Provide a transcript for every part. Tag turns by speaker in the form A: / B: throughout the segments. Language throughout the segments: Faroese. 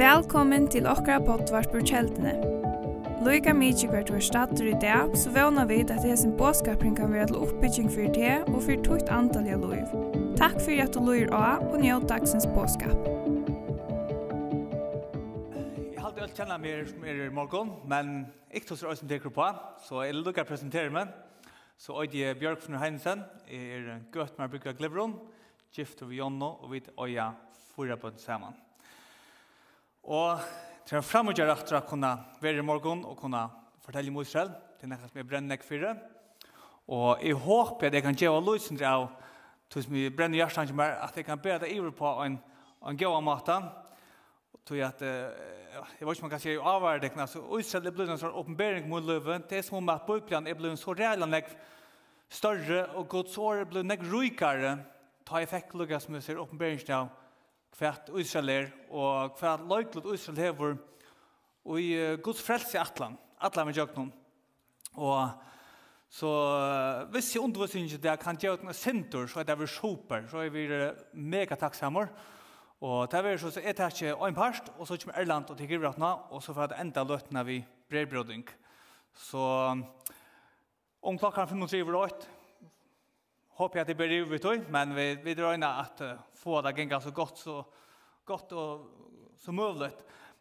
A: Velkommen til okra potvart på kjeldene. Loika mykje hvert var stater i dag, så vana vid at det sin båskapring kan være til oppbygging for det og for tukt antall antalliga loiv. Takk for at du loir av og njød dagsens båskap.
B: Jeg halte alt kjenna mer som er i morgen, men ikke hos røy som teker på, så jeg lukker å presentere meg. Så øyde Bjørk von Heinsen, er gøtt med å brygga Glevron, gift over Jonno og vid øya fyra bønn saman. Og til å fremgjøre etter å kunne være i morgen og kunne fortelle mot selv, det er noe som jeg brenner ikke for. Og jeg håper at jeg kan gjøre løsning til av til som jeg brenner hjertet ikke mer, at jeg kan bedre iver på en, en god måte. Og tog at, jeg vet ikke om man kan si, jeg avvarer det, så Israel er blir en sånn åpenbering mot løven, det er som om at bøyplan er blevet så reell og større, og gods år er blevet nek rykere, ta effekt lukket som vi ser åpenberingen av kvært Israel er, og kvært løglet Israel hever, og i Guds frelse i Atlan, Atlan med Jøknum. Og så uh, hvis jeg undervis ikke det, kan gjøre noen sinter, så er det vi super, så er vi mega takksammer. Og det er så er det ikke en parst, og så kommer Erland og til Givratna, og så får det enda løtene vi brevbrodding. Så om klokken 5.30 var det håper jeg at det blir rivet ut, men vi vi drar at uh, få det genga så godt, så godt og så mulig.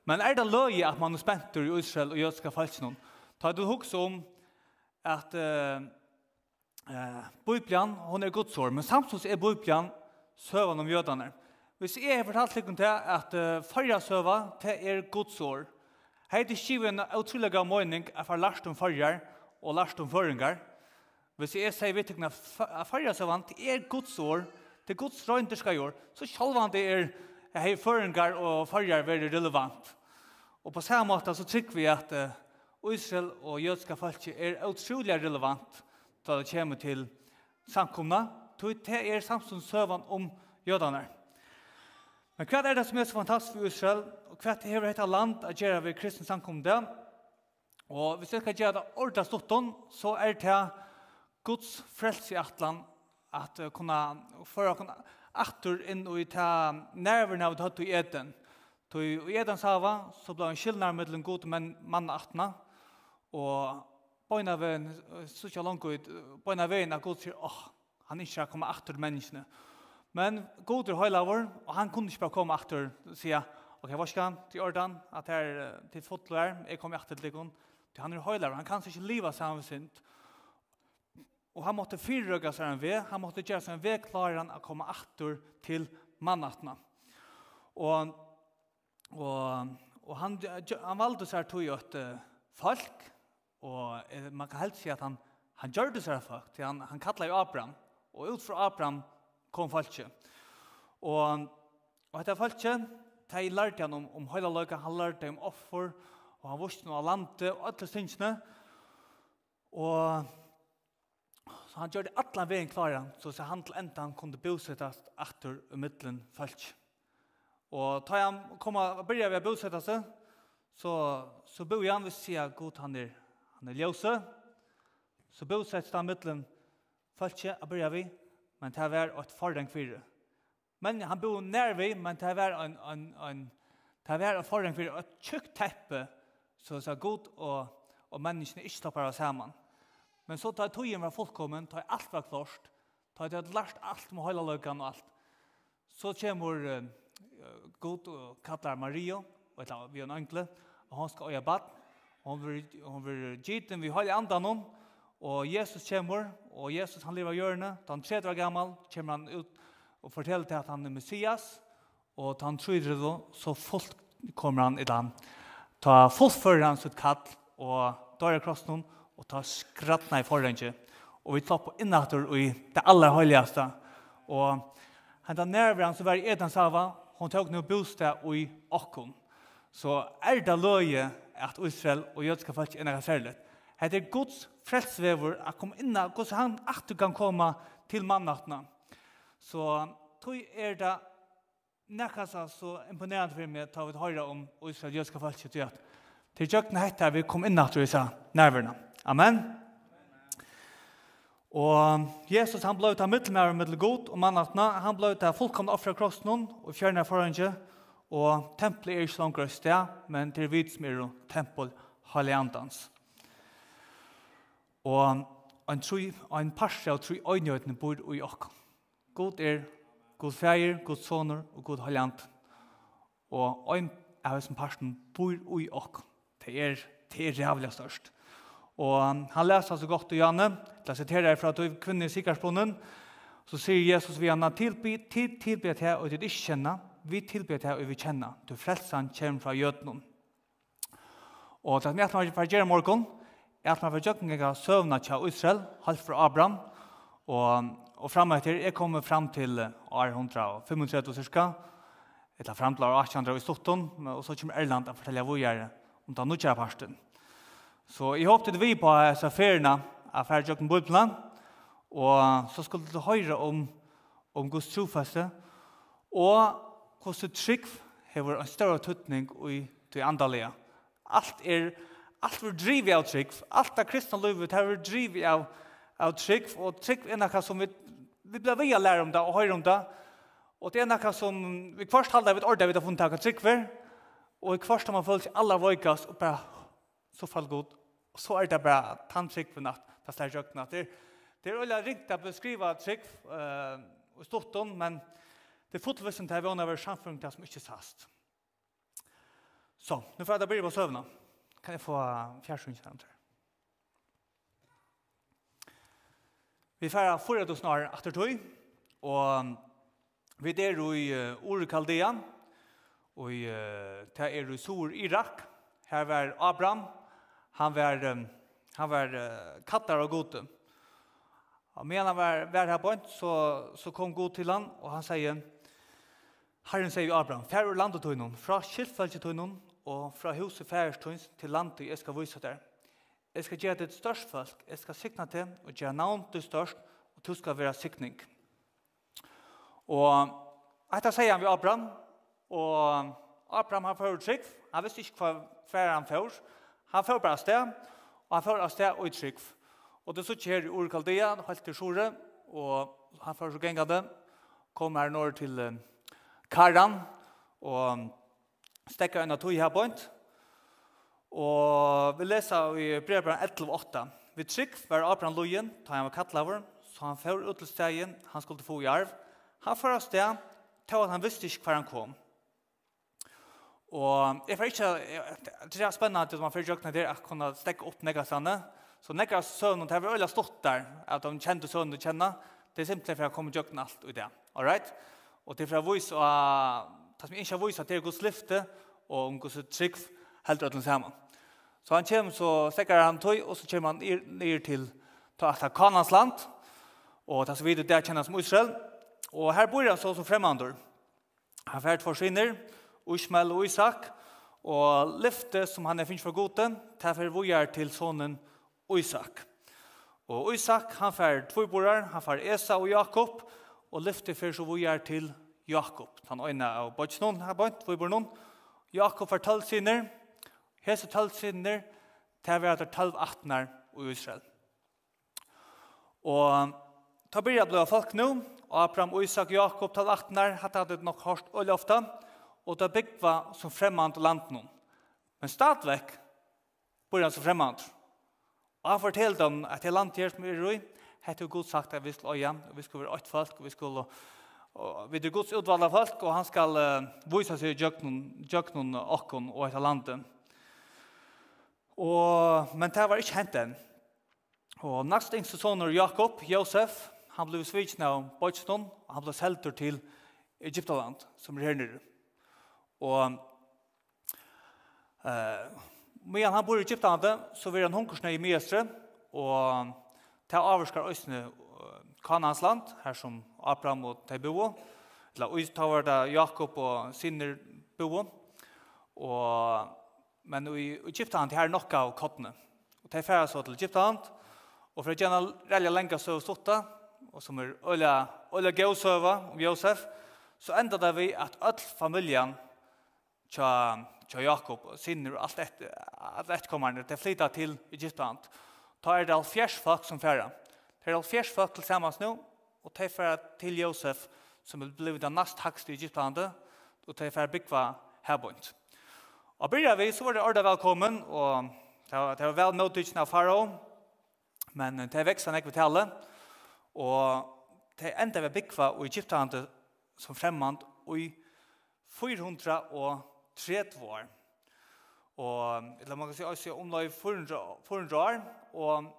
B: Men er det löje at man er spent i Israel och judiska falsknon? Ta du hukse om at eh eh Bibelen, hon er godsår, men samtidig er Bibelen sövan om jødene. Hvis jeg har fortalt litt om det, at uh, farja søva, det er godsår. Hei, er det skivet en utrolig mening at jeg har lært om farjar og lært om føringar. Hvis jeg sier vi tykkene at farger seg vant er Guds år, det er Guds røynderska år, så selv om det er hei føringar og farger veldig relevant. Og på samme måte så tykker vi at uh, Israel og jødska folket er utrolig relevant da det kommer til samkomna, tog det er samstånd søvann om jødene. Men hva er det som er så fantastisk for Israel, og hva er det her land å gjøre ved kristne samkomne? Og hvis jeg skal gjøre det ordet stått, så er det Guds frelse i atlan at uh, kunna föra kunna attur inn og ta nerverna av døtt i eten. Så i etens hava så ble en skillnad mellom god men mann atna og bøyna veien, så ikke langt ut, bøyna veien at god sier, åh, oh, han ikke har kommet attur menneskene. Men god er høylaver, og han kunne ikke bare komme attur og sier, ok, hva skal han til ordan, at her til fotler, jeg kommer attur til likon, til han er høylaver, han kan ikke liva sammen sint, og Og han måtte fyrrøyga seg en vei, han måtte gjøre seg en vei klarer å komme atter til mannatna. Og, og, og han, han valgte seg to jo et folk, og man kan helst si at han, han gjør det seg folk, til han, han kallet jo Abraham, og ut fra Abraham kom folket. Og, og etter folket, de lærte han om, om høyla løyga, han lærte om offer, og han vurste noe av landet, og alle synsene, og Så han gjorde alla vägen klara så så han till ända han kunde bosettes etter i mitten folk. Og da han komma börja vi bosätta sig så, så bor han ved siden god han er, han er ljøse. Så bosettes han mitten folk og börja vi, men det var et forreng for Men han bor nær vi, men det var en, en, en, det var en forreng for et tjukt teppe, så så god og, og menneskene ikke stopper oss sammen. Men så tar tøyen var fullkommen, tar alt var klart, tar det lært alt med hele løkken og alt. Så kommer uh, god og kallar Maria, og etter vi er en enkle, og han skal øye bad, og hun vil, han vil vi vi i andan om, og Jesus kommer, og Jesus han lever hjørne, da han tredje var gammal, kommer han ut og forteller til at han er Messias, og da han tror det, så fullt kommer han i den. Ta fullfører han sitt kall, og da er krossen og ta skrattna i forrenge, og vi tar på innatur i det aller høyligaste. Og henta nærværen som var i Edens hava, hon tog nu bostad i okkon. Så er det løye at Israel og jødska folk er næra særlig. Det er Guds frelsvever at komme inn, Guds han at du kan komme til mannattene. Så tog er det nekka så imponerende for meg ta vi høyre om Israel jødska folk til at til jøkken hette vi kom inn at du sa. Amen. Og Jesus han blei ta av mittel god og mannatna, han blei ta fullkomna fullkomne offre krossen og fjerne forhåndsje, og tempelet er ikke langt grøst det, men til vidt som er tempel haleandans. Og en, tru, en parse av troi øynøytene bor i okken. God er God feir, God soner og God haleant. Og en av som parsen bor i okken. Det er, det er rævlig størst. Og han leser så godt i Janne, til jeg siterer fra at kvinnen i sikkerhetsbrunnen, så sier Jesus vi han tilby, til, tilby til og til ikke kjenne, vi tilby til og vi kjenne, du frelsen kommer fra jødene. Og til at vi er til gjøre morgen, er at man får gjøre noen søvnene til Israel, halvt fra Abraham, og, og fremme etter, jeg kommer frem til år 135 cirka, etter frem til år 1800 i Stotten, og så kommer Erland å fortelle hvor jeg er. Om den nødvendige parten. Så jeg håpte vi på disse feriene av Ferdjøkken Bibelen, og så skulle du høre om, om Guds trofeste, og hvordan trygg hever en større tøtning i det andalige. Alt er, alt vil drive av trygg, alt av kristne livet hever drive av, av trygg, og trygg er noe som vi, vi blir ved å lære om det og høre om det, og det er noe som vi først halder vi et ordet vi har funnet av trygg for, og i kvart har man følt seg aller vøykast og bare så fall godt, Og så er det bare tanntrykk for natt, det slår jøkken at det er. Det er veldig riktig å beskrive trykk uh, og stått om, men det er fotvissen til å være over samfunnet som ikke sast. Så, nå får jeg da bli på søvnene. Kan jeg få fjærsynskjønner? Vi færa forra oss snar etter tog, og vi der i Ur Kaldea, og det er i Sur Irak. Her var Abraham, Han var han var kattar och gode. Och men han var var här på så så kom god till han och han säger Herren säger Abraham, fär ur landet till honom, fra kyltfältet till honom och fra huset färstons till landet jag ska visa der. Jag ska göra det störst folk, jag ska signa till och göra namn till störst och du ska vara signing. Och Etter sier han ved Abraham, og Abraham har ført trygg, han visste ikke hva færre han ført, Han får bare sted, og han får av sted og i trygg. Og det sitter her i Orkaldea, helt til Sjore, og han får så gengende, kom her når til Karan, og stekker en av tog her bort. Og vi leser i brevbrann 11.8. Vi trygg var Abraham Lojen, ta han var kattlaver, så han får ut til stegen, han skulle få i arv. Han får av sted, til at han visste ikke hver han kom. Og jeg får ikke, det er spennende at man får jøkne der at kunne stekke opp negastene. Så negast søvn, det har vi øyla stått der, at de kjente søvn du kjenner, det er simpelthen for jeg kommer jøkne alt ut det. All right? Og det er for jeg viser, og det som jeg ikke viser, at det er gods lyfte, og om gods trygg heldur til sammen. Så han kommer, så stekker han tøy, og så kommer han ned til, til Kanans land, og det er så vidt det kjennes som Israel. Og her bor han så som fremmandor. Han fært forsvinner, og Ismael og Isak, og lyfte som han er finnes for goden, derfor vi er til sonen Isak. Og Isak, han fær tvøyborar, han fær Esa og Jakob, og lyfte for så vi er til Jakob. Han øyne av bøtsnån, her bønt, tvøyborar Jakob fær talsinner, hese talsinner, til vi er til talv 18 i Israel. Og ta byrja blå folk nå, og Abraham, Isak, Jakob, talv 18 hatt hadde nok hørt øyne ofte, og og det byggva som fremmant landen. Men stadvekk bor han som fremmant. Og han fortalte dem at det landet her som er i hette god sagt at vi skulle øye, og vi skulle være åtte folk, og vi skulle og vi er gods utvalda folk, og han skal uh, vise seg i jøknen okken og etter landet. Og, men det var ikke hent enn. Og næst yngste soner Jakob, Josef, han ble svikna av Bøtjstånd, og han ble selter til Egyptaland, som er her nere. Og uh, men han bor i Egyptlandet, så vil han hunkersnøy i Mestre, og til avvarskar Østene Kanans land, her som Abraham og de bo, eller ta var vært Jakob og Sinner bo, og, men i Egyptlandet her nokka av kottene. Og de færre så til Egyptlandet, og for å gjerne relja lenge så stutta, og som er øyla, øyla gøysøva om Josef, så enda det vi at all familjan tja, tja Jakob og Sinner og alt ett, alt ett kommer til flytta til Egyptland. Ta er det alfjers folk som færa. Det er alfjers folk til samans nå, og ta færa til Josef som er bli den nast hakst i Egyptlandet, og ta færa byggva herbunt. Og byrja vi, så var det ordet velkommen, og det var, det var vel motdykten av faro, men det veksta nekve tale, og det enda vi byggva og Egyptland som fremmand, og i 400 og 30 år. Og, eller man kan si også om omlag 400 år, og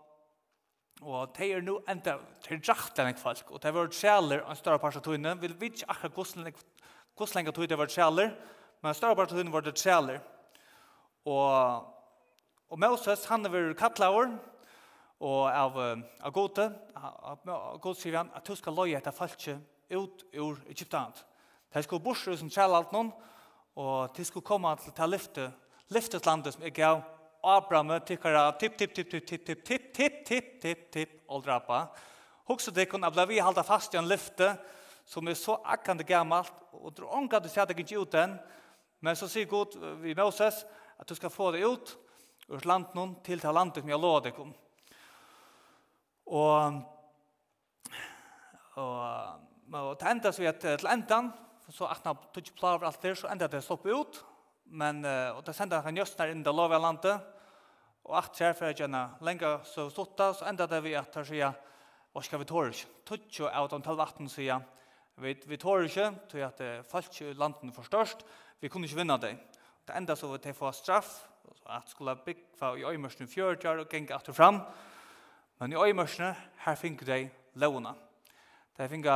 B: Og de er nå enda, til er drakten folk, og det har vært sjæler en større part av tøyene. Vi vet ikke akkurat hvordan lenge tøy har vært sjæler, men en større part av tøyene var det sjæler. Og, og Moses, han har vært kattlaver, og av, av gode, av gode sier han, at du skal løye etter folket ut ur Egyptant. De skulle borse som sjæler alt noen, og til skulle komme til ta lyfte, lyfte landet som jeg gav Abraham tycker tipp, tipp, tipp, tipp, tipp, tipp, tipp, tipp, tipp, tipp, tipp, oldrappa. Hugsa det kun abla vi halda fast i en lyfte som er så akkande gammalt, og du att du sier at jeg ikke ut den, men så sier Gud vi Moses at du skal få det ut ur landet noen til til landet som jeg lå deg om. Og, og, og, og til så vi till til så att han tog plaver allt det så ända det stopp ut. Men och det sända han just när in det lova landet. Och att här för gärna länge så stotta så ända det vi att här säga vad ska vi torch touch out on 12 säga vi vi torch tror att falsk landen förstörst vi kunde inte vinna det det enda så vi får straff. Att skulle big för i ömörsen fjörd och gänga att fram. Men i ömörsen här fick de låna. De finga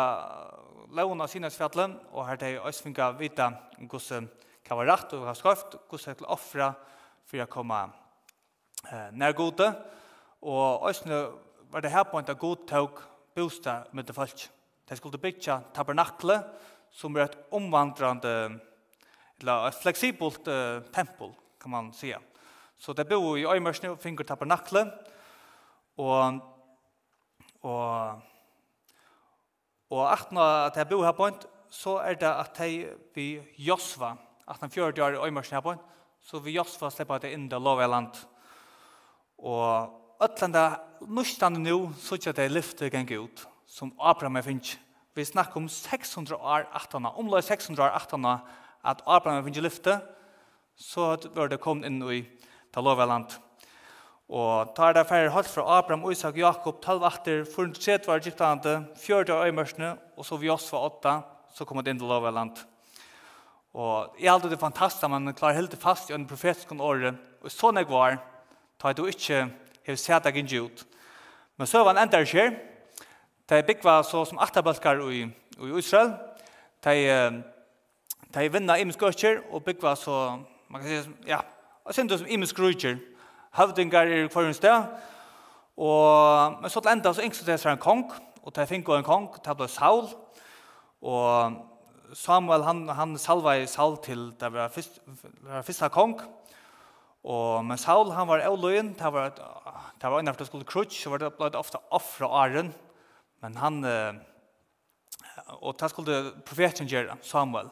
B: laun av sinnesfjallen, og her de også finner vita hvordan hva var rett og hva skrøft, hvordan de offre for å komme eh, nærgode, og også var det her på en god tog bostad med det folk. De skulle bygge tabernakle, som er et omvandrande, eller et fleksibelt eh, tempel, kan man si. Så det bor i Øymørsne og finner tabernakle, og, og Og atna at jeg bor her på en, så er det at jeg vi Josva, at han fjørte år i Øymarsen her på en, så vi Josva slipper det inn i lovet land. Og øtlanda, nustande nu, så ikke det jeg lyfter gang ut, som Abraham er finnes. Vi snakker om 600 år 18, omløy 600 år 18, at Abraham er finnes lyfte, så var det kommet inn i det lovet land. Og tar det færre holdt fra Abraham, Isak, Jakob, 12 atter, 430 var Egyptalande, 40 av øymørsene, og så vi oss var 8, så kom det inn til lov av. Og jeg halte det fantastisk, man klarer helt fast i en profetisk året, og sånn jeg var, tar du ikke hev sett deg ikke ut. Men så var han enda skjer, da jeg bygde så som atterbalkar i, i Israel, da jeg, de, de vinna imens og bygde så, man kan si, ja, og synes som imens grøtjer, høvdingar i kvarun sted, og men så til enda så yngste det seg en kong, og til finko en kong, til ble Saul, og Samuel han, han salva i Saul til det var fyrst, fyrsta kong, og men Saul han var eloin, det var, det var innenfor det skulle krutch, så var det ble ofte offra Aaron. men han, og det skulle profeten gjøre, Samuel,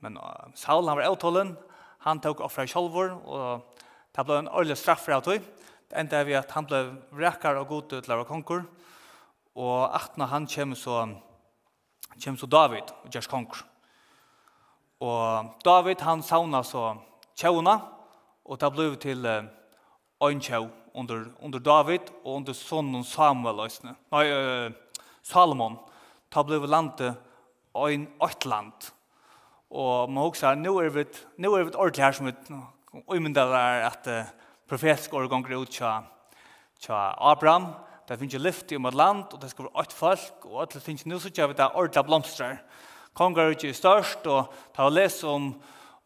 B: men Saul han var euløyen, han tok offra i kjolvor, og Det ble en ordentlig straff for tog. Det enda vi at han ble rekker og god til å konkur. Og at når han kommer så, kommer så David og gjør konkur. Og David han sauna så tjevna, og det ble til ein tjev under, under David og under sonen Samuel, løsne. nei, uh, Salomon. Det ble landet øyn åttland. Og man husker, nå er vi, nå er vi ordentlig her som vi umyndalar at uh, profetisk årgonger ut tja, tja Abraham. Det finnes jo lyft i om et land, og det skal være åtte folk, og alle finnes nå så tja vi det ordla blomstrar. Konger er ikke størst, og ta og les om,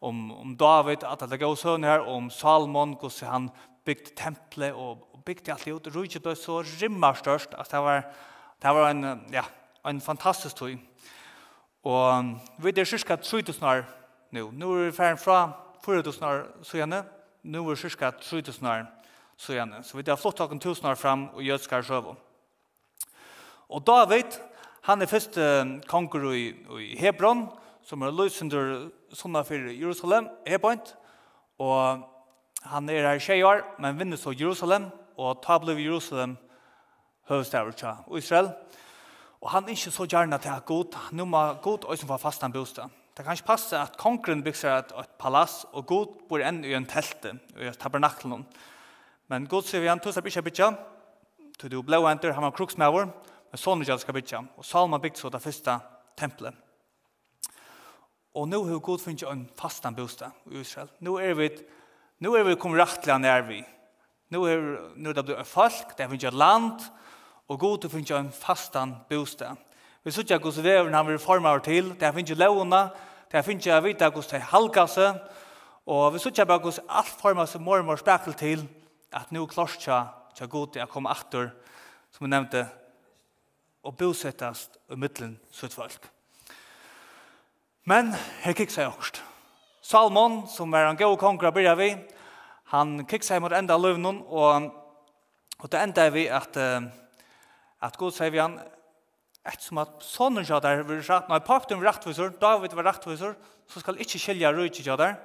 B: om, om David, at det går sønne her, om Salmon, hvordan han bygde tempelet, og, og bygde alt det ut. Rydde ble så rimmer størst, at det var, det var en, ja, en fantastisk tog. Og vi er cirka 3000 år nå. Nå er vi ferdig fra 4000 år søgjene, nå er det ca. 3000 år søgjene. Så vi har flott takken 1000 år fram og jødskar søvå. Og David, han er første konger i, i Hebron, som er løsender sånne for Jerusalem, Hebron, og han er her tjej år, men vinner så Jerusalem, og ta blev Jerusalem høvstavet til Israel. Og han er ikke så gjerne til at god, nå må god også få fast en bostad. Det kan ikke passe at kongren bygger et, et palass, og god bor enn i en telte, i et tabernaklen. Men god sier vi igjen, tusen ikke bygger, til du blå enter, han var kruksmøver, men sånn ikke skal bygge. Og Salma bygde så det første tempelet. Og nå har god funnet en fastan bostad i Israel. Nå er vi, nå er vi kommet rett til han er vi. Nå er, nå er det blitt folk, det er funnet et land, og god har funnet en fastan bostad. Vi sier ikke at Guds vever, han vil forme til, det er funnet lovene, Det finnes jeg vite hvordan det halka seg, og vi sier bare hvordan alt formet som mormor spekel til at nå klart seg til god til å komme atter, som vi nevnte, og bosettes i middelen sitt folk. Men her kikk seg også. Salmon, som er en god konger av byrja vi, han kikk seg mot enda løvnen, og, og det enda vi at, at god sier vi han, Et som at sonen kja der vil sagt, når papten var rettviser, David var rettviser, så skal ikkje skilja rujtje kja der,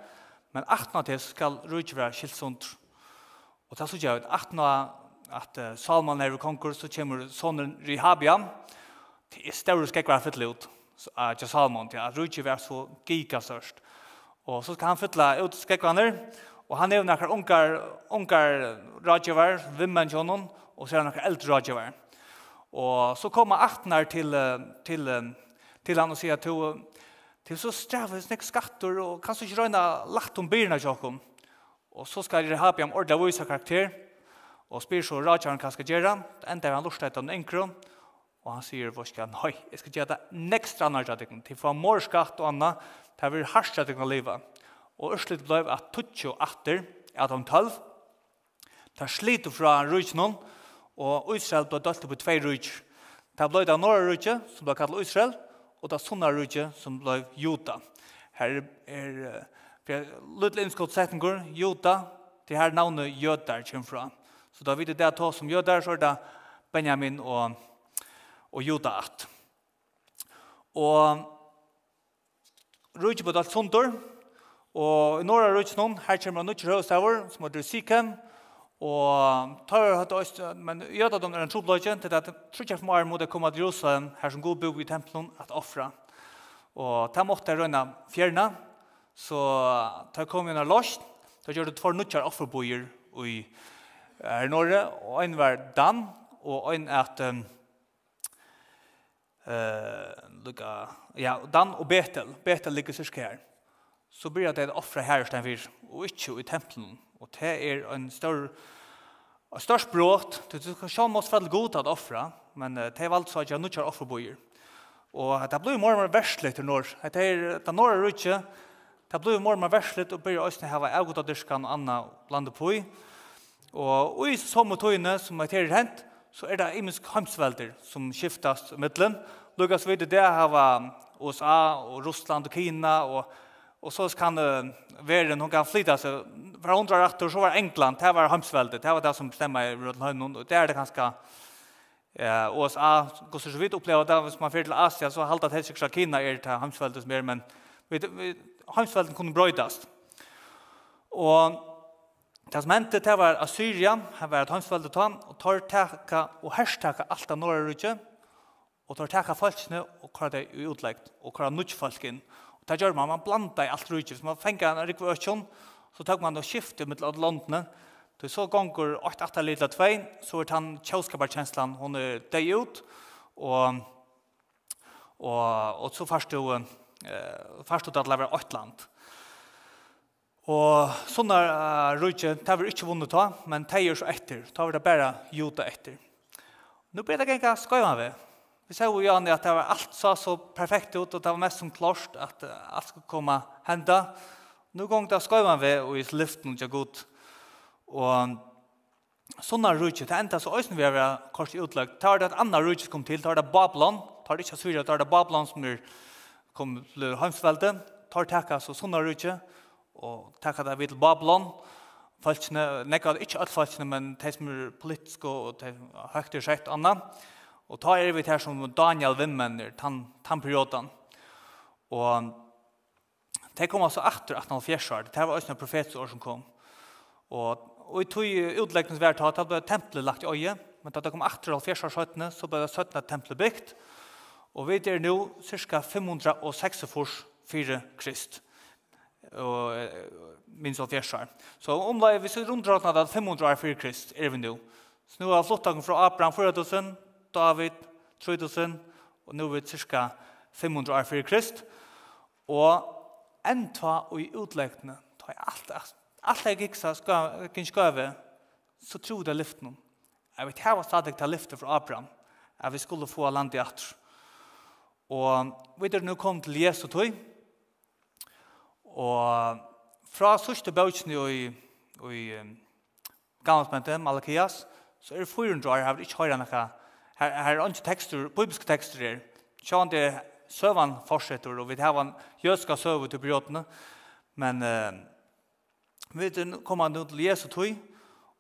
B: men atna til skal rujtje være skilsunder. Og det er så gjør at atna at uh, Salman er konkurs, så kommer sonen Rehabia, til i større skal ikke være fytle ut, så, uh, til Salman, til at rujtje var så giga størst. Og så skal han fytle ut skrekvaner, og han er jo nekkar unkar, unkar radjevar, vimmen til honom, og så er han nekkar eldre radjevar. Og så kommer aktnar til, til, til han og sier til til så strever snakk skatter och kanske ikke røyne lagt om bilna Jakob. Og så skal det ha på om ordla vise karakter og spyr så Rajan kanske göra. Ända han lustar etter en kron. og han sier hva skal han høy jeg skal gjøre det nekst annars att til for mor skatt og och til Det vill harsta det kan leva. Och örsligt blev att tutcho åter att de 12 tar slit från rutschnon. Och Og Israel ble dølt på tvei rujtje. Det ble det norra rujtje, som ble kallet Israel, og det sunna rujtje, som ble Juda. Her er, er litt innskott setninger, Juda, det her navnet Jødar kommer fra. Så da vidt det er to som Jødar, så er det Benjamin og, og Juda at. Og rujtje ble dølt sundur, og i norra rujtje noen, her kommer det nødvendig rødstavur, som heter Sikhem, Og tar hatt oss, men jøda de er en trobløyge til at trutjer for mer mot å komme til Jerusalem, her som god bo i tempelen, at offra. Og ta måtte jeg røyna fjerna, så ta kom igjen av lost, da gjør det tvær nødtjar offerbojer i her Norge, og en var Dan, og en at um, uh, lukka, ja, Dan og Betel, Betel ligger sørsk her. Så blir det et offre her i Stenfyr, og ikke i tempelen, Og det er en stor, en størst brått. Du kan se om oss veldig god at offre, men det er valgt så at jeg nå kjører har offerbojer. Og det blir mer og mer verslig til når. Det er det når er ikke, det blir mer og mer verslig og blir også hava avgått av dyrskan og anna landet på i. Og i samme tøyene som er til hent, så er det imensk hamsvelder som skiftas middelen. Lukas vet det hava USA og Russland og Kina og Og så kan uh, världen hon kan flytta seg. Fra hundra rätter så var England, det var hamsveldet, det var det som bestämmer i Rödlund og det er det ganske eh USA går så vidt oppleva det, hvis man fer til Asia, så haltar det helst Kina er til hamsveldet som er, men vi vi, Hamsväldet kunne brøydast. Og Det som hendte det var Assyria, her var et hansvalde ta, og tar teka og herstaka alt av norra rutje, og tar teka falskene og kvar det er utleggt, og kvar er nudge Og det gjør man, man blanda i alt rujtje. Så man fengar en rikve økjon, så tar man og skifte mitt av landene. Det så gonger 8-8 lilla 2, så er han tjauskabarkjenslan, hun er deg ut, og, og, og så først du, eh, først du at lever 8 land. Og sånne uh, rujtje, det har vi ikke vunnet ta, men det gjør så etter. Det har vi det bare juta etter. Nå blir det ikke skøyene ved. Vi ser jo gjerne at det var alt så så perfekt ut, og det var mest som klart at alt skulle komme hende. Nå gong da skøy man ved, og i liften ikke godt. Og sånne rujtje, det enda så øyne vi har vært kors utlagt. Det var det at andre rujtje kom til, det var det Babylon, det var ikke Syria, det var det Babylon som er kom til Hømsveldet. Det var takk sånne rujtje, og takk at det var Babylon. Falskene, nekka ikke alle falskene, men de som er politiske og de høyt og skjøtt annet. Og ta er vi her som Daniel Vimmenner, tan, tanperioden. Og de kom altså etter 1870 år. Det var også noen profetsår som kom. Og, og i tog utleggingsvertat, da ble tempelet lagt i øye. Men da det kom etter 1870 år, så ble det 17 tempelet bygd. Og vi er nå cirka 506 fors fire krist. Og minst av år. Så omlegg, hvis vi rundt 500 år fire krist, er vi nå. Så nå har flottangen fra Abraham 4000, David, 3000, og nå er vi cirka 500 år fyrir Krist. Og enn ta og i utleggene, ta i alt. Alt jeg gikk så skal jeg skøve, så tro det lyften. Jeg vet her var stadig til lyftet fra Abraham, at vi skulle få land i atter. Og vi er nå kommet til Jesu tog, og fra sørste bøtjen i, i, um, Gammelsmentet, Malakias, så er det 400 år, jeg har ikke hørt noe Her, her er ikke tekster, bibelske tekster her. Sjån det søvann fortsetter, og vi har en jødska søve til brøtene. Men uh, vi kommer nå til Jesu tog,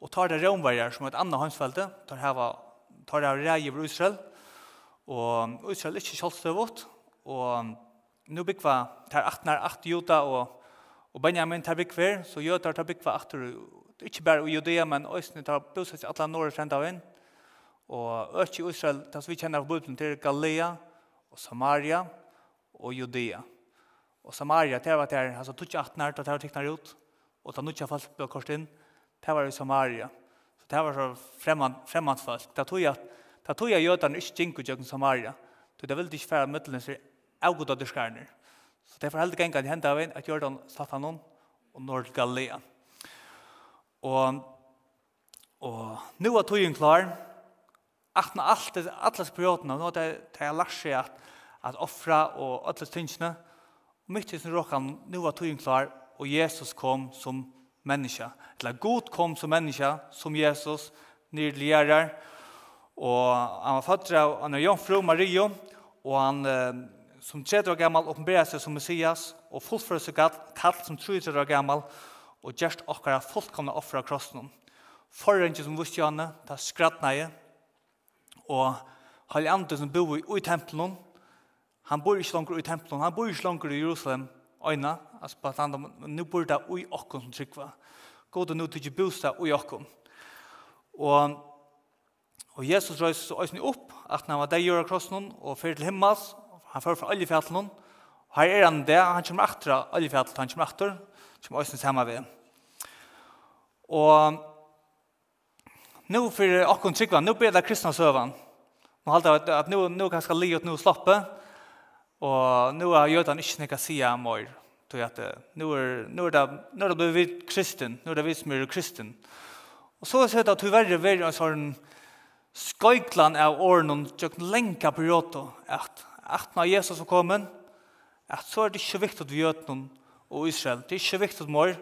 B: og tar det romverger som et annet håndsfelte, tar heva, tar det rei over Israel, og Israel er ikke kjølstøvått, og nå bygger vi, tar 18 er 8 juta, og, og Benjamin tar bygger bygver, så jøder tar bygger bygva 8, ikke bare i Judea, men Øysten tar bosett i alle norre trend av inn, Og øst i Israel, det som vi kjenner av Bibelen til Galilea og Samaria og Judea. Og Samaria, det var der, altså tog ikke tutsi atnar, det var tiknar ut, og det nutja falt på kort inn, det var i Samaria. Så det var så fremmant, fremmant folk. Det tog jeg, det tog jeg jødene ikke gikk ut gjennom Samaria. Så det ville ikke fære møtlen, så avgått av dyrskærner. Så det var heldig gang at hendet av en, at jødene satt han noen, og Nord Galilea. Og, og nå er tog klar, atna allt allas perioderna nu det det är lärt at at offra og alla tingene og mycket som råkan nu var tog klar og Jesus kom som människa eller god kom som människa som Jesus nyrligare og han var född av han er jomfru Mario og han som 30 år gammal uppenbarade seg som Messias og fullförde sig kall som 30 år gammal og gjerst okkara fullkomna av krossen. Forrenge som visste henne, ta skrattneie, Og Halli Anden som bor i i tempelen, han bor ikke langer i tempelen, han bor ikke langer i Jerusalem, øyna, altså på at han, nu bor det i okken som trykva. God og nu til ikke bostad i okken. Og, og Jesus røys så øyne opp, at han var der gjør av krossen, og fyrir til himmels, han fyrir fra oljefjallen, og her er han det, han kommer aktra oljefjallen, han kommer aktra, som øyne samme ved. Og nu för och tryggva, nu ber det kristna sövan. Man håller att att nu nu kanske livet nu slappe. Och nu har gjort han inte några sia mer. Då att nu är nu är det nu är det vi kristen, nu är det vi som är kristen. Och så så att tyvärr väljer en sån skojklan av ordnon tjock lenka periodo att att när Jesus kom kommen att så är det inte viktigt att vi gör någon och Israel. Det är inte viktigt mer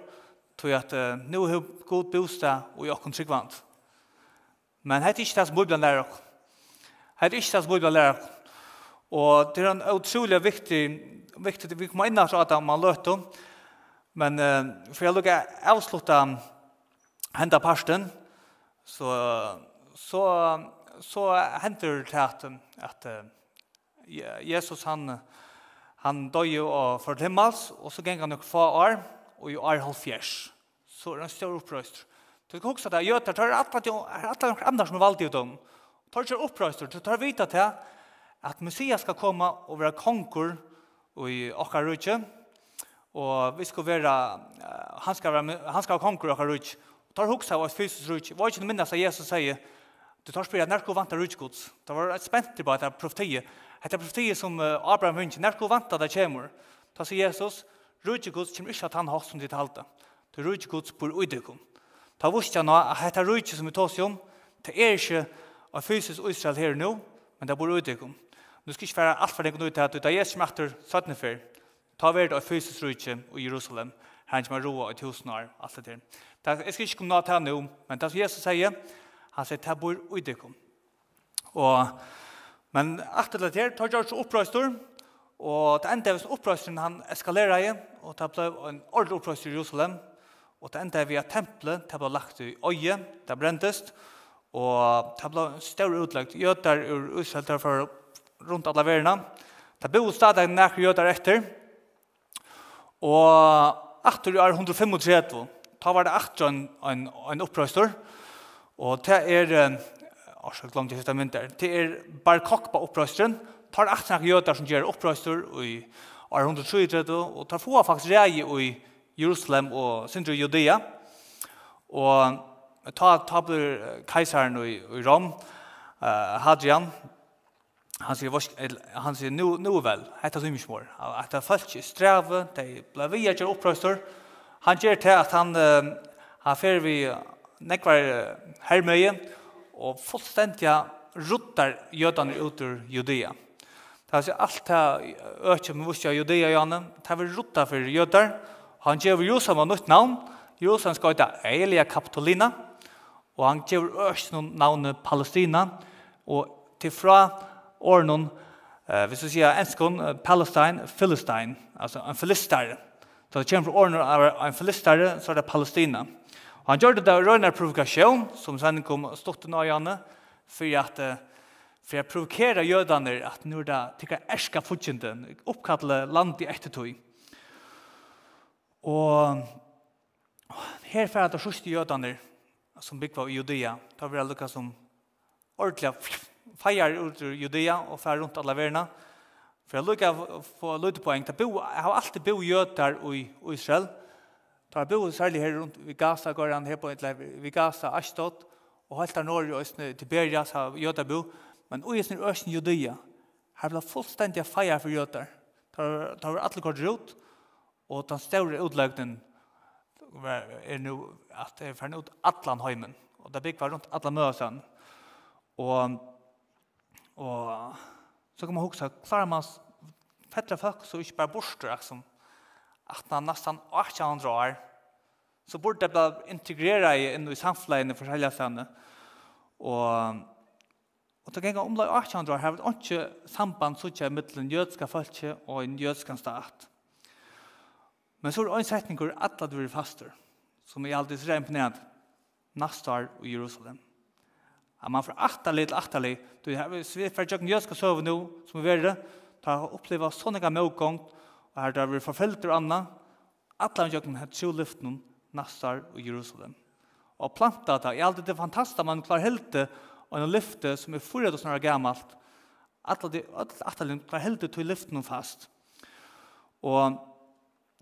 B: tog jag att nu har god bostad och jag kan tryggvant. Men det er ikke det som Bibelen lærer oss. Det er ikke det som Bibelen lærer oss. Og det er en utrolig viktig, viktig vi kommer inn at det man løter, men uh, for jeg lukker avslutta hendet parsten, så, så, så hender det at, at uh, Jesus han, han døg jo og for himmels, og så ganger han nok få år, og i år halvfjers. Så er det en stor opprøst. Du kan huske at jeg gjør det, det er alle noen andre som er valgt i dem. Det er ikke opprøster, det er vite til at Messias skal komme og være konkur i okkar rydde, og vi skal være, han skal være, han skal være konkur i okkar rydde. Det er huske av oss fysisk rydde. Det var ikke det minnes at Jesus sier, du tar spyrir, når skal vanta ryddegods? Det var et spent på etter profetiet. Etter profetiet som Abraham vinner, når skal vanta det kommer? Da sier Jesus, ryddegods kommer ikke at han har som ditt halte. Det er ryddegods på uidekom. Ta vurste nå at dette rujtje som vi tar seg om, det er ikke av fysisk Israel her nå, men det bor ute om. Nu skal ikke være alt for deg ut til at det er Jesus makter 17 før. Ta ved av fysisk rujtje i Jerusalem, her han kommer roa i tusen år, alt det der. Jeg skal ikke komme nå til nå, men det som Jesus sier, han sier, det bor ute om. Og, men etter det her, tar George opprøster, og det enda hvis opprøsteren han eskalerer i, og det ble en ordentlig opprøster i Jerusalem, Og det enda er vi tempelet, det ble lagt i øye, det brentest, og det ble større utlagt jøder ur utselter for rundt alle verene. Det ble stadig nærkere jøder etter, og etter er 135, da var det etter en, en, en opprøster, og det er, åh, jeg glemte hva det er, det er bare kokk på opprøsteren, tar etter nærkere jøder som gjør opprøster i 133, og tar få faktisk rei i Jerusalem og sindre Judea. Og ta, ta blir keisaren i, i Rom, uh, Hadrian, han sier, han sier, nu, nu vel, hetta er mykje mor. Hetta folk i streve, de ble vi ikke opprøster. Han gjør til at han, uh, han fer vi nekvar hermøye, og fullstendig ruttar jødene ut ur Judea. Det er alt det økje med vusja Judea, Janne, det er rutta for jødar, Han gjør Jerusalem av nytt navn. Jerusalem skal heta Elia Kapitolina. Og han gjør også noen navnet Palestina. Og til fra årene, eh, hvis du sier enskån, Palestine, Philistine, altså en filistare. Så det kommer fra årene av en filistare, så er det Palestina. Og han gjør det der røyner provokasjon, som sen kom stått i nøyene, for at for jeg provokerer jødene at nå er det tikkert erska fortjenten, oppkattelig land i ettertøy. Og her færa det sørste jødene som bygde i Judea, tar vi lukka som ordentlig feier ut ur Judea og færa rundt alle verna. For jeg lukka få løytepoeng, jeg har alltid bo jøder i Israel, tar bo særlig her rundt i Gaza, går han her på et leir, i Gaza, Ashtot, og helt av Norge og Østene, Tiberias har jøder bo, men i Østene Judea, her ble fullstendig feir for jøder. Tar var alle kort rundt, Og den større utløgnen er nå at det er ferdig ut atlan heimen. Og det bygger rundt atlan møsen. Og, og så kan man huske, klarer man fettere folk så ikke bare borster, liksom, at man nesten 800 år, så burde det bare integrere inn i samfunnet i forskjellige stedene. Og, og det ganger omlag 800 år har vi ikke samband så ikke mellom jødska folk og en jødska stat. Men så er det en setning hvor alle du er faster, som er alltid så imponerende, nastar og Jerusalem. At man får atterlig til atterlig, du har vi for jøkken jøska søve nå, som er verre, ta og oppleva sånne gammel motgång, og her der vi forfølt og anna, alle jøkken har tro lyften, nastar og Jerusalem. Og planta det, er alltid det fantastiske man klarer det, og en lyfte som er fyra og snarere gammalt, alle de atterlig klarer helte til lyften fast. Og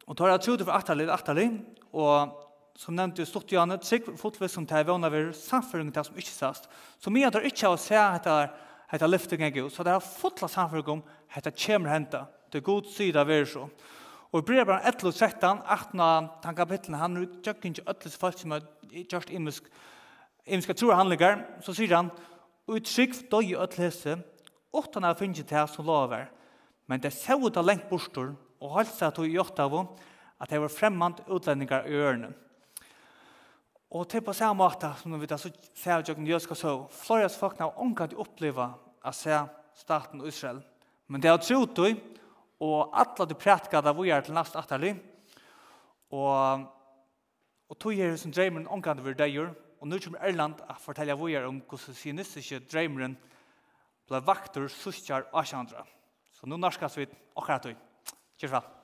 B: Og tar jeg trodde for atterlig, atterlig, og som nevnte jo stort gjerne, trygg fotvis som tar vana ved samføring til som ikke sast. Så mye tar ikke av å se etter, etter lyfting av Gud, så det er fotla samføring om etter kjemer henta, det er god sida av er så. Og i brev 11 og 13, 18 av den kapitlen, han er jo ikke øtles folk som har gjort imisk, imiske tror handlinger, så sier han, og i trygg døg i øtlese, åttan av finnes det som lover, men det ser ut av lengt bostor, og holdt halsa to i åttavu at det var fremmant utlendingar i ørene. Og til på samme måte som vi da så ser at jøkken jødska så, Florias folk har ångat å oppleve å se staten Israel. Men det har trot du, og alle de prætka da vi er til nast atterlig, og, og tog er som dreimeren omkant over deier, og nu kommer Erland at fortelle vi er om hvordan sionistiske dreimeren ble vakter, sustjar og kjandra. Så nu norskast vi akkurat tog. Kjørs vel.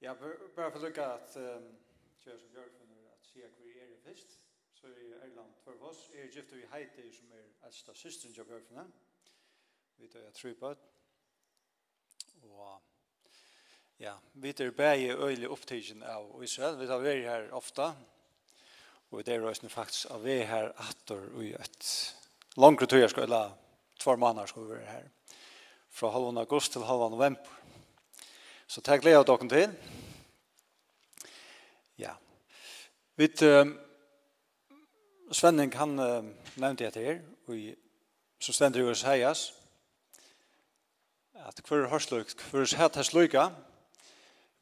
C: Ja, bara för att lukka att um, som Björk finner att se hur är det först så er jeg Erland Tvørvås. Jeg er gift vi Heidi, som er eldste systeren til Bjørfene. Vi tar jeg tro på det. Og ja, vi tar bare øyelig opptidsen av Israel. Vi tar vi her ofta. Og det er også faktisk av vi er her atter i et langere tur jeg skal, eller tvær måneder skal vi være her. Fra halvann august til halvann november. Så takk gleder dere til. Ja. Vi tar Svenning, han uh, nevnte jeg til her, og som stender jo heias, at hver hørsløk, hver hatt hans løyga,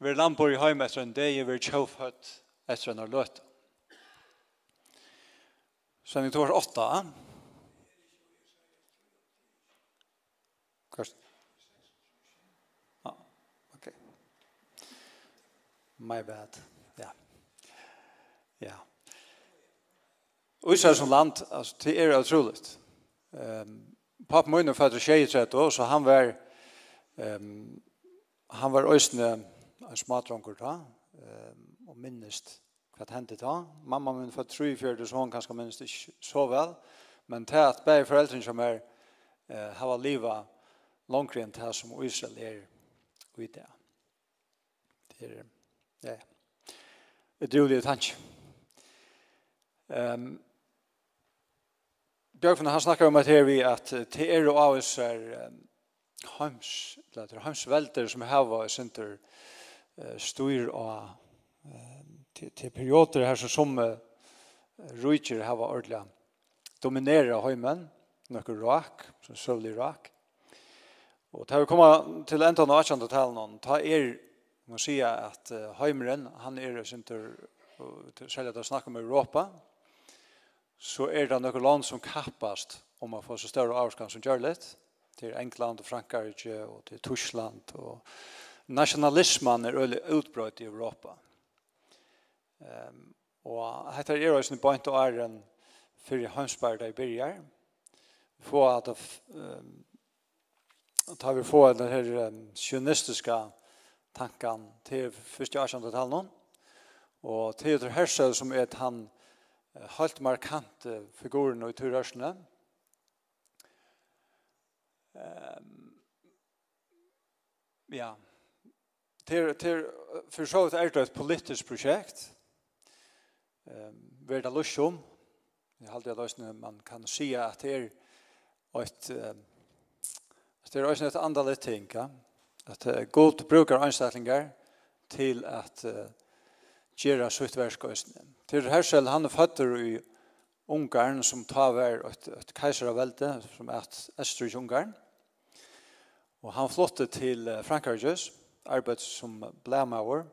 C: ver lampor i heim etter en dag, ver tjofhøtt etter en løt. Svenning du tog åtta. Kvart. Ja, ok. My bad. My bad. Og Israel som land, altså, det er utroligt. Um, Pappen min er født i 23 år, så han var, um, han var øsne en smadronker da, um, og minnest hva det hendte da. Mamma min født 43, så hun kanskje minnest ikke så vel, men til at begge foreldrene som er, uh, har livet langere enn det som Israel er i det. Det er, ja, det er utrolig tanke. Um, Bjørkvind, han snackar om at her vi at til er og av oss er heims, eller som heva og sinter styr og til perioder her som som rujtjer heva ordla dominera heimen, nokkur rak, som søvlig rak. Og til vi kommer til enda av 18. talen om, ta er, må sier at heimren, han er sinter, særlig at han snacka om Europa, så er det noen land som kappast om å få så større avskan som gjør litt. Til England og Frankrike og til Tyskland. Og nationalismen er øyelig utbrøyt i Europa. Um, og dette er også en point og er en fyrir Hønsberg der i byrjar. Få at um, tar vi få den her um, sionistiske tanken til første 18. talen og til Hershel som er han helt markant figuren i turrørsene. Um, ja, til, til, for så vidt er det et politisk prosjekt, um, verda lusjom, jeg halde jeg man kan si at det er et, um, det er også et andalig ting, ja? at uh, god brukar ansettingar til at uh, gjøre sitt versk øsne. Til Hersel, han er føtter i Ungarn, som tar vær et, et keiseravelde, som er Estrid Ungarn. Og han flottet til Frankrike, arbeid som blæmauer.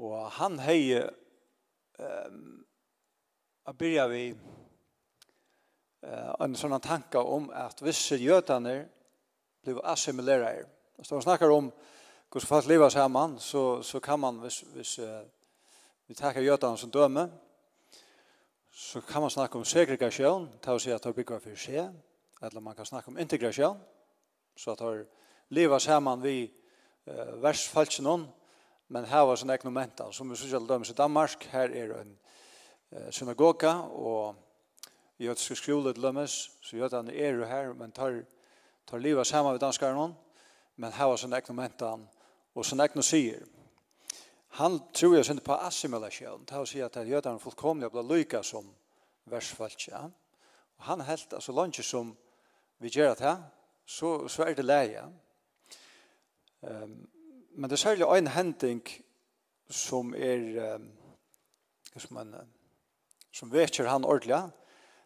C: Og han hei um, a byrja vi uh, en sånn tanke om at visse jødene blev assimilerere. Så han snakker om hur fast leva samman så så kan man hvis, hvis uh, vi tar Götan som döme så kan man snacka om segregation, ta och säga att det för sig eller man kan snacka om integration så att det här samman vi uh, vers falsk någon men här var såna eknomenta som vi skulle döme i Danmark här är en uh, synagoga och Jag ska skriva det lömmes, så jötan er jo här, men tar, tar livet samman med danskarna. men här var sånn eknomentan Og så jeg sier, han tror jeg synes på assimilasjon, til å si at jødene er fullkomlig ble lykka som versfaltja. Og han helt, altså landet som vi gjør det her, så, så er det leie. Um, men det er særlig en hending som er um, som, en, som vekker han ordentlig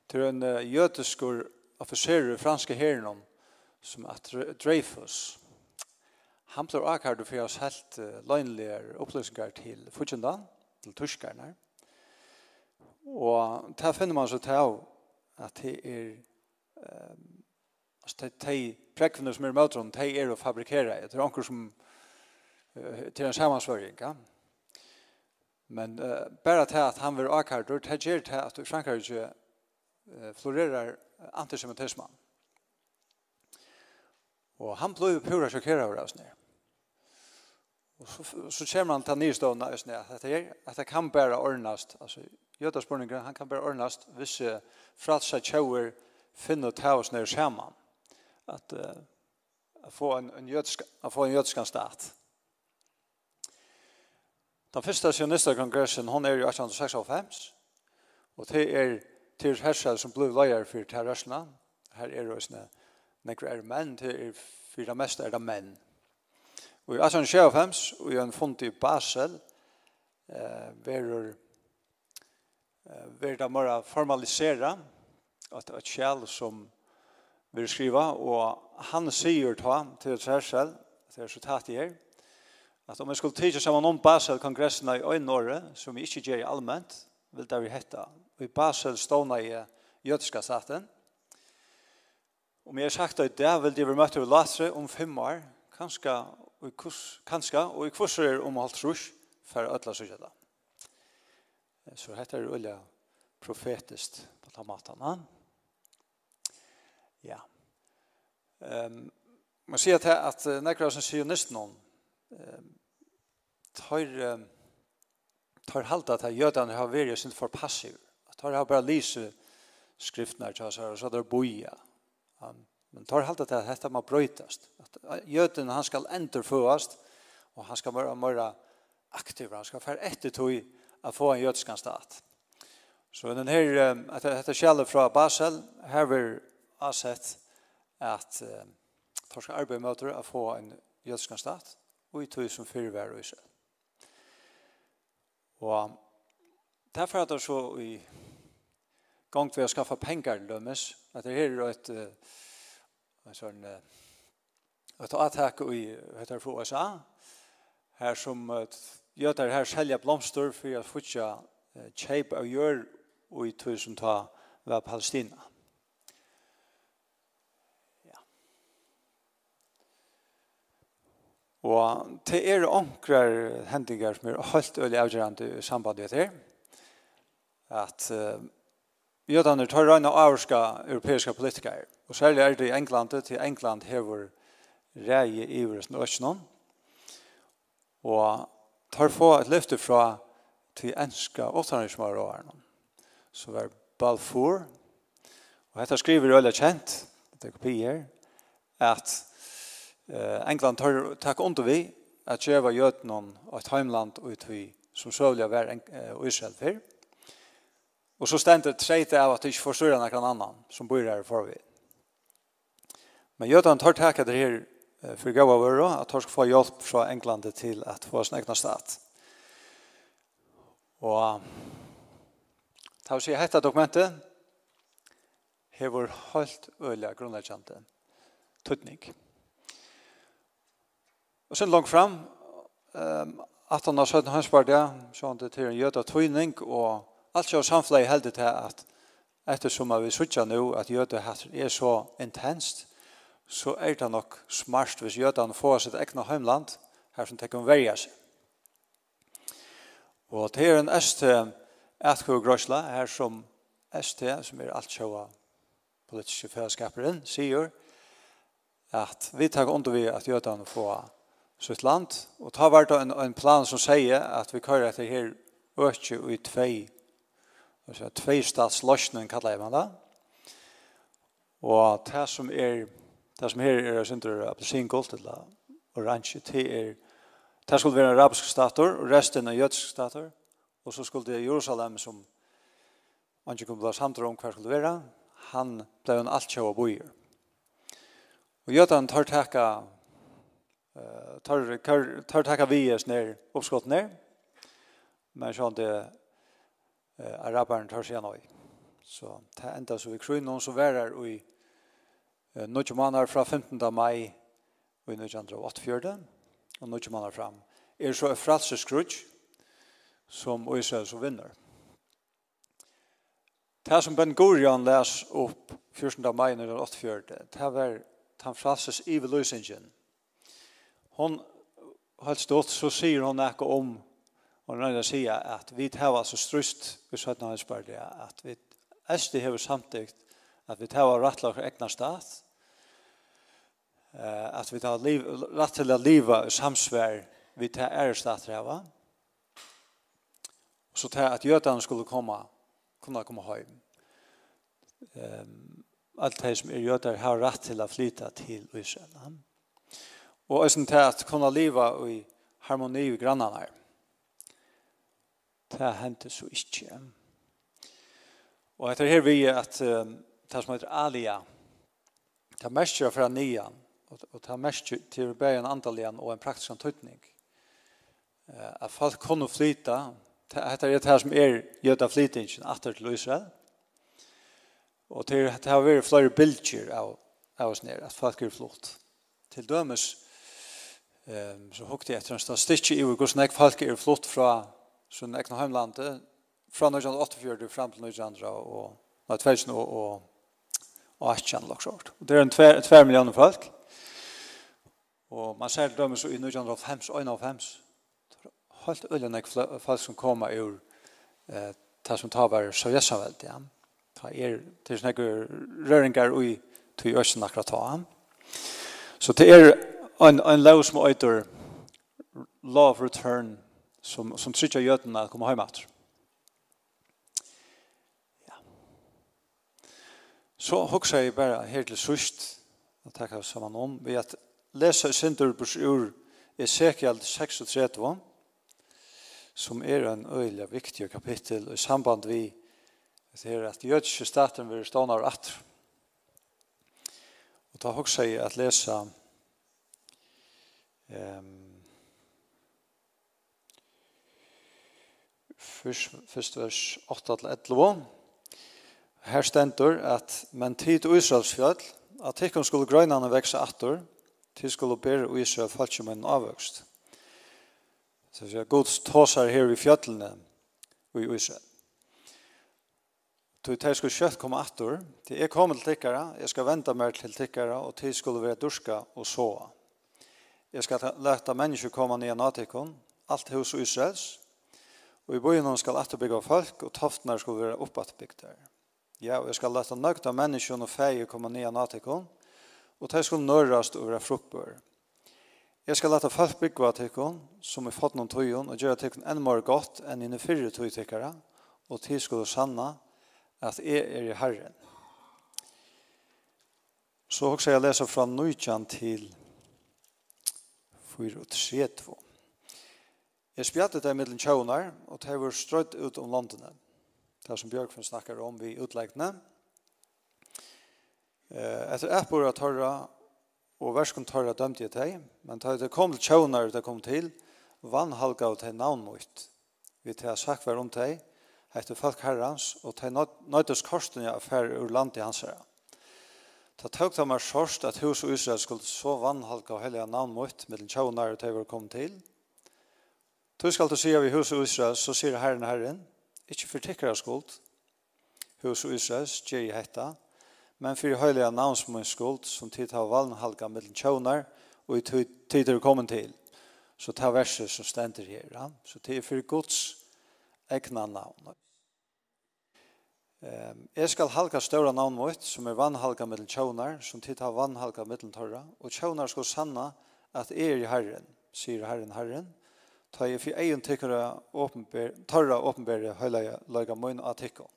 C: til en uh, jødeskur offiserer i franske herren som at Dreyfus Han blir akkurat for oss helt uh, løgnlige opplysningar til Fudjunda, til Turskarna. Og det finner man så til av at det er um, altså de prekvene som er møter om, de er å fabrikere. Det er anker som uh, til en samansvøring, ja. Men uh, bare til at han vil akkurat, du, det gjør til at Frankrike uh, florerer antisemitismen. Og han ble pura sjokkeret over oss nere. Og så, så kommer han til nyrstående i sned, at det, att det kan bare ordnast, altså jødaspurningen, han kan bare ordnast hvis uh, fratsa tjauer finner ta oss ned sammen, at, uh, få en, en jødsk, at få en jødsk stat. Den første sionista kongressen, hon er ju 1896, og det er til hersa som ble leier for terrasjene, her er det også nekvar er menn, til er, for det meste er det menn, Og i 1895, og i en fund i Basel, eh, verur eh, verur det mer formalisera at et kjell som vil skriva, og han sier ta til et særsel, til resultatet her, at om jeg skulle tidsa saman om Basel kongressena i Øynåre, som vi ikke gjør i allment, vil det vi hetta. Og i Basel ståna i jødiska staten. Om jeg har sagt at det vil de vi møte i Latre om fem år, kanskje og i kurs, kanska, og i kurs er om alt trus, for ødla sykjela. Så dette er ulja profetiskt på ta maten. Ja. Um, man sier til at uh, nekra som sionisten om um, tar, um, tar halt at jødene har vært sin for passiv. At tar har bare lyse skriftene til oss og så där det boia. Um, Men tar halda til at dette må brøytast. At jøden han skal endurføast og han skal være mer aktiv. Han skal fære etter tog å få en jødskan stat. Så den her, at dette kjellet fra Basel, her vil avsett at tar skal arbeid med å få en jødskan stat og i tog som fyrvær og isel. Og derfor er det så i gang til å skaffe penger lømmes, at det her er et uh, en sånn et attak i heter for USA her som gjøter her selja blomster for å futja kjeip av gjør og i tog som ta Palestina. Ja. Og til er ankrar hendinger som er helt øyelig avgjørende i samband med det at uh, jødene tar røyne av europeiske politikere Og særlig er det i England, til England hever reie i vresen økjennom. Og tar få et løfte fra til enska åttanismar og var Balfour, og dette skriver øyla kjent, det er kopi her, at England tar takk under vi at djeva jødnon og et heimland ut vi som søvliga var Israel fyrr. Og så stendte treit av at det ikke forstår noen annan som bor her forvid. Men Jötan tar tak det her for gav av øre, att han skal få hjälp från England till att få sin egna stat. Och ta sig hetta dokumentet hevur helt øyla grunnleggjande tutning. Og sen langt fram, um, at han har søtt hans bardia, så han det til en jøda tøyning, og alt så samfleie heldig til at ettersom vi sutja nå at jøda er så intenst, så er det nok smart hvis jødene får sitt egna heimland, her som tekken verja seg. Og det er en ST Ertkøy Grøsla, her som ST, som er alt sjåa politiske fellesskaperen, sier at vi tar under vi at jødene får sitt land, og ta vært en, en plan som sier at vi kører etter her økje i tvei, tvei statsløsning, kallar jeg man det, Og det som er Det som her er synder appelsingolt eller oransje, det er Det skulle være en arabisk stator, og resten er jødisk stator. Og så skulle det Jerusalem, som man ikke kunne bli samtidig om hva skulle være, han ble en alt kjøv og bøyer. Og jødene tar takka tar, tar, tar takka vi oss ned, uppskott ned, men sånn det eh, araberen tar seg nøy. Så det enda så vi krøy noen som værer i Några måneder fra 15. mai og i nødvendig andre og 8. måneder fram. Er så en fralses krutsk som Israel som vinner. Det som Ben Gurion les opp 14. mai når den det var han fralses i løsningen. Hon har stått, så sier hon ikke om Og når jeg sier at vi tar altså strust vi søtten hans at vi Esti hefur samtidig at vi tar rettelig for egna stat, eh att vi tar liv rätt till att leva i samsvär vi tar ärstater här Och så tar att Götan skulle komma kunna komma hem. Ehm allt det som är Götar har rätt till att flytta till Israel. Och är till att kunna leva i harmoni med grannarna. Det hände så inte. Och etter her vi at um, det som heter Alia, det mest för fra nian, og, och ta mest til å bære en början antaligen og en praktisk antydning. Uh, at folk kunne flyta det er det som er jöda flytingen atter til Israel. Og till det har vært flere bilder av av oss nere, at folk er flott. Til dømes, um, så hukte jeg etter en statistik i hur snäck folk er flott fra sin egna hemlandet fra 1948 fram til 1900 og 2000 og och 18 lagsort. Det er en 2 millioner folk. Og man ser dømme så i 1950, 1951, helt øyne folk som kommer ur eh, det som tar bare sovjetsamveld, ja. Det er til sånne røringer ui til østen akkurat ta. Så det er en, en lov som øyder law of return som, som trykker jødene at kommer hjemme etter. Ja. Så hokser jeg bare her til sørst, og takker sammen om, ved at lesa i Sinterburs ur Ezekiel 36, som er en øyelig viktig kapittel i samband vi til at jødiske staten vil stående av atter. Og ta hokk seg at lesa um, først, først vers 8-11. Her stendur at, men tid og israelsfjall at tikkun skulle grøynane veksa atter, til skulle bære og Israel falt som en avvøkst. Så sier Gud tåsar her i fjøtlene og i Israel. Du tar skulle kjøtt komme attor. Til jeg kommer til tikkere, jeg skal vente mer til tikkere, og til skulle være durska og såa. Jeg skal leta mennesker komme ned av tikkene, alt hos Israels, og i byen skal atterbygge folk, og toftene skulle være oppattbygd der. Ja, og jeg skal leta nøgt av mennesker og feie komme ned og de skulle nørast og være fruktbør. Jeg skal lete folk bygge av tikkene, som er fått noen tøyen, og gjøre tikkene enn mer godt enn inne fyrre tøytekere, og til skulle sanne at jeg er i Herren. Så også jeg leser fra Nøytjan til 4 og 3. Jeg spjatte det mellom tjøvner, og det var strøtt ut om landene. Det som Bjørkfen snakker om vi utleggene. Etter ett bor av tørre, og verskund torra dømte jeg til, men da det kom til tjånar det kom til, vann halga av til navn mot. Vi tar jeg sagt hver om til, etter folk herrens, og til nøytus korsten jeg affær ur land i hans herre. Da tok til meg sørst at hus og Israel skulle så vann vannhalka og helga mot, med den og det var kommet til, Du skal du si av hus og Israel, så sier Herren Herren, ikke for tikkere skuld, hus og Israel, gjør jeg hette, men for høyliga navnsmåns skuld, som tid har valnhalga mellom tjånar, og i tid er kommet til. Så ta verset som stender her. Ja? Så det er for Guds egna navn. Um, jeg skal halka større navn mot, som er vannhalka mellom tjånar, som tid har vannhalka mellom tørra, og tjånar skal sanna at jeg er i Herren, sier Herren Herren, ta jeg for egen tykkere åpenbære, tørra åpenbære høyleie løyga møyne av tykkene.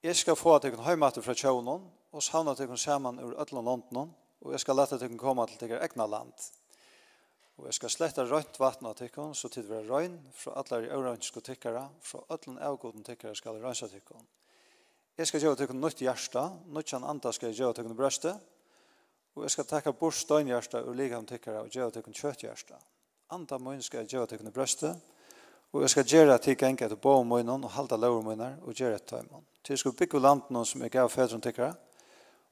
C: Jeg skal få at jeg kan høymater fra tjøvnen, og savne at jeg kan sammen ur ødland landen, og jeg skal lette at jeg kan komme til jeg egna land. Og jeg skal slette røynt vatten av tikkene, så tid være røyn fra alle de øvrønske tikkere, fra ødland avgåten tikkere skal jeg røynse tikkene. Jeg skal gjøre tikkene nytt hjerte, nytt kjent andre skal jeg gjøre tikkene brøste, og jeg skal takke bort støgnhjerte og ligge om tikkere og gjøre tikkene kjøtthjerte. Andre munn skal jeg gjøre tikkene brøstet, Og jeg skal gjøre at jeg til ikke bo om munnen og halda lover munnen og gjøre et tøy munnen. Til jeg skal bygge land som jeg gav fedren tikkere,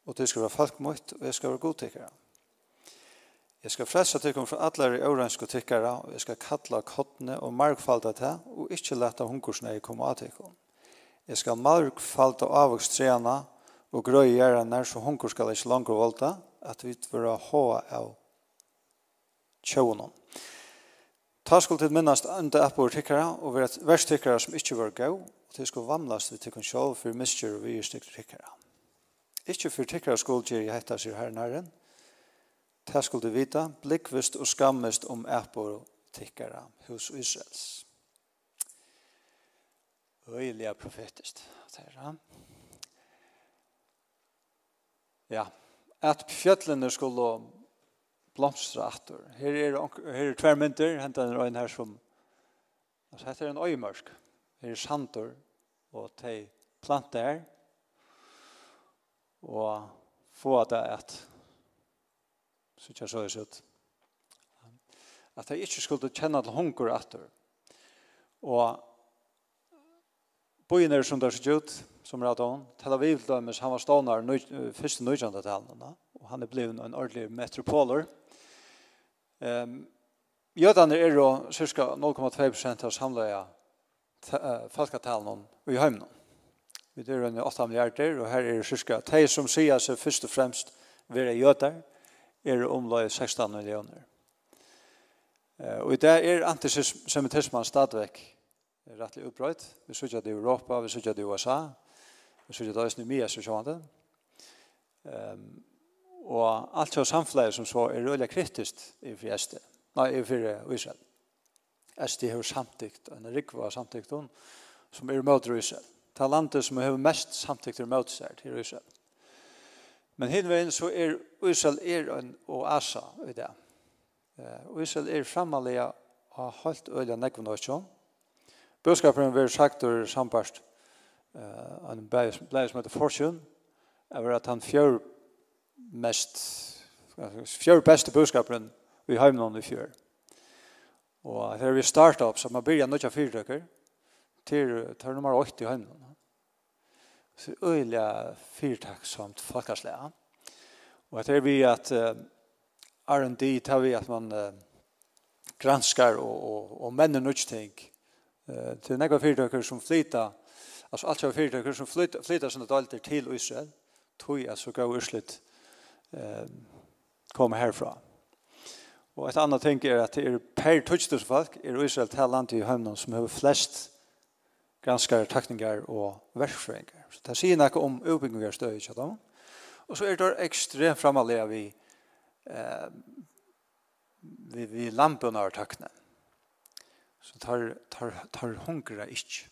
C: og til jeg skal være folk mot, og jeg skal være god tikkere. Jeg skal frelse tikkere fra alle i ørenske tikkere, og jeg skal kalla kottene og markfalda til, og ikke lette hunkersene jeg kommer av tikkere. Jeg skal markfalda avvokstrena og grøy gjerne, så hunkur skal ikke langer volda, at vi vil ha av tjøvnene. Ta skulle til minnast enda appor tikkara og vera verst tikkara som ikkje var gau, og til skulle vamlast vi tikkun sjål for misgjur og vi er tikkara. Ikkje for tikkara skulle gjer i hetta sier herren herren, ta skulle vita, blikkvist og skammist om appor tikkara hos Israels. Øyliga profetist, sier. Ja, at fjøtlene skulle blomstra atter. Her er, her er tvær mynter, henta er ein her som, altså hette er ein øymørsk, her er sandur, og tei planta og få at det at, så ikke så det ut, at jeg ikke skulle kjenne til hunker atter. Og bojen er som det er så ut, som rett Tel Aviv dømes, han var stående første nøytjende han, og han er blevet en ordentlig metropoler, Ehm Jødene er jo cirka 0,2% av samleia falkatalen i heimene. Vi er rundt 8 milliarder, og her er det ca. De som sier seg først og fremst være jøder, er omløy 16 millioner. Og i det er antisemitismen stadigvæk rettelig utbrøyt. Vi sier det i Europa, vi sier det i USA, vi sier det i Østene Mia, så kjønner det og alt så samfunnet som så er rullig kritisk i for SD, nei, i for Israel. SD har samtykt, en rikva har samtykt hun, som er mot Israel. Det er landet som har mest samtykt er møter seg til Israel. Men hinveien så er Israel er en oasa i det. Uh, Israel er framalega og holdt øyla nekvun og sjån. Budskapen vil sagt og sambarst uh, en blei som heter Fortune, er at han fjør mest fjør beste budskapen vi har med i fjør. Og her vi startet opp, så man begynner nødt til fyrtøkker til, til nummer 80 i heimen. Så det er som fyrtøkksomt. Og her vi at uh, R&D tar vi at man uh, granskar og, og, og menner nødt ting uh, til nekva fyrtøkker som flyter altså alt av fyrtøkker som flyttar flyttar sånne dalter til Israel tog jeg så gav urslit eh, komme herfra. Og et annet ting er at det er per tøtsdusfolk er Israel til land i høvnen som har flest granskare, takninger og verksfrøyngar. Så det sier noe om utbyggingar støy, ikke da? Og så er det ekstremt framalega vi, eh, vi, vi lampen av takne. Så tar, tar, tar hungra ikke.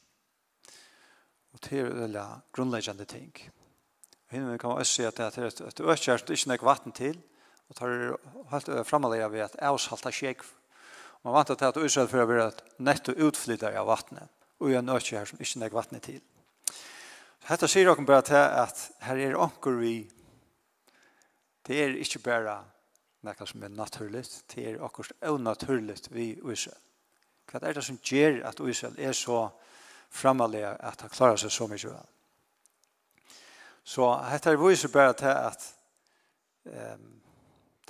C: Og det er veldig grunnleggende ting hinner kan man også si at det er et er ikke nek vatten til, og tar helt framalega ved at avsalta skjeg. Man vant at Israel for å være netto utflytter av vattnet, og en økjert som ikke nek vatten til. Dette sier dere bare til at her er onker vi, det er ikke bare noe som er naturligt, det er akkurat unaturlig vi Israel. Hva er det som gjør at Israel er så framalega at han klarer seg så mye vel? Så dette er viser bare til at um,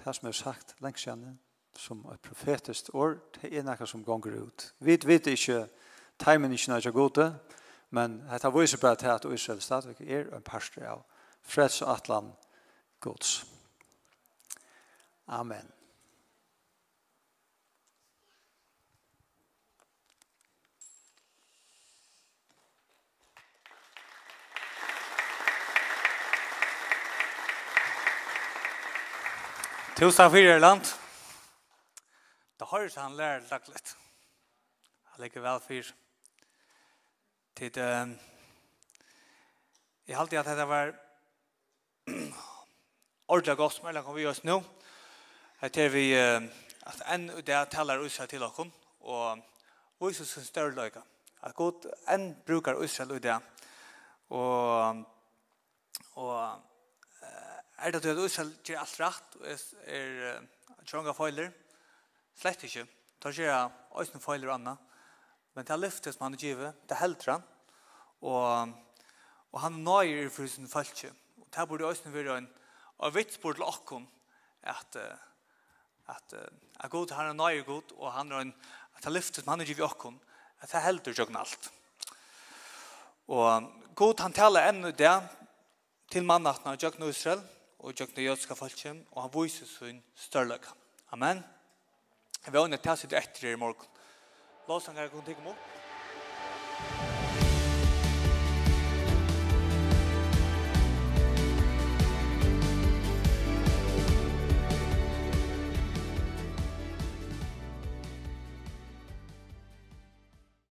C: det som er sagt lengst igjen, som et profetisk år, det er noe som gonger ut. Vi vet ikke, timen ikke når jeg gode, men dette viser bare til at Israel stadigvæk er en parster av freds og atlan gods. Amen.
B: Tusen fyrir land. Det har han lær lagt litt. Jeg legger vel fyr. Tid, um, jeg halte at dette var ordentlig godt som kom vi oss nå. Her ter vi uh, at av det taler Israel til dere, og vi viser sin større løyga. At god en brukar Israel i det. Og, og Er det at Israel gjør alt rett og er tjonga feiler? Slett ikke. Da gjør jeg øyne feiler og annet. Men det er lyftet som han er givet, det er heldre. Og, og han nøyer for sin falske. Og det burde også være en av vitsbord til åkken at at er god, han er nøyer god, og han er en, at det er lyftet som han er givet åkken, at det er heldre tjonga alt. Og god, han taler ennå det til mannattene av Jøkken Israel, og gjøkken jødska falskjen, og han viser sin størløk. Amen. Jeg vil ånne til å sitte etter i morgen. Låsangere, kan du tenke meg opp?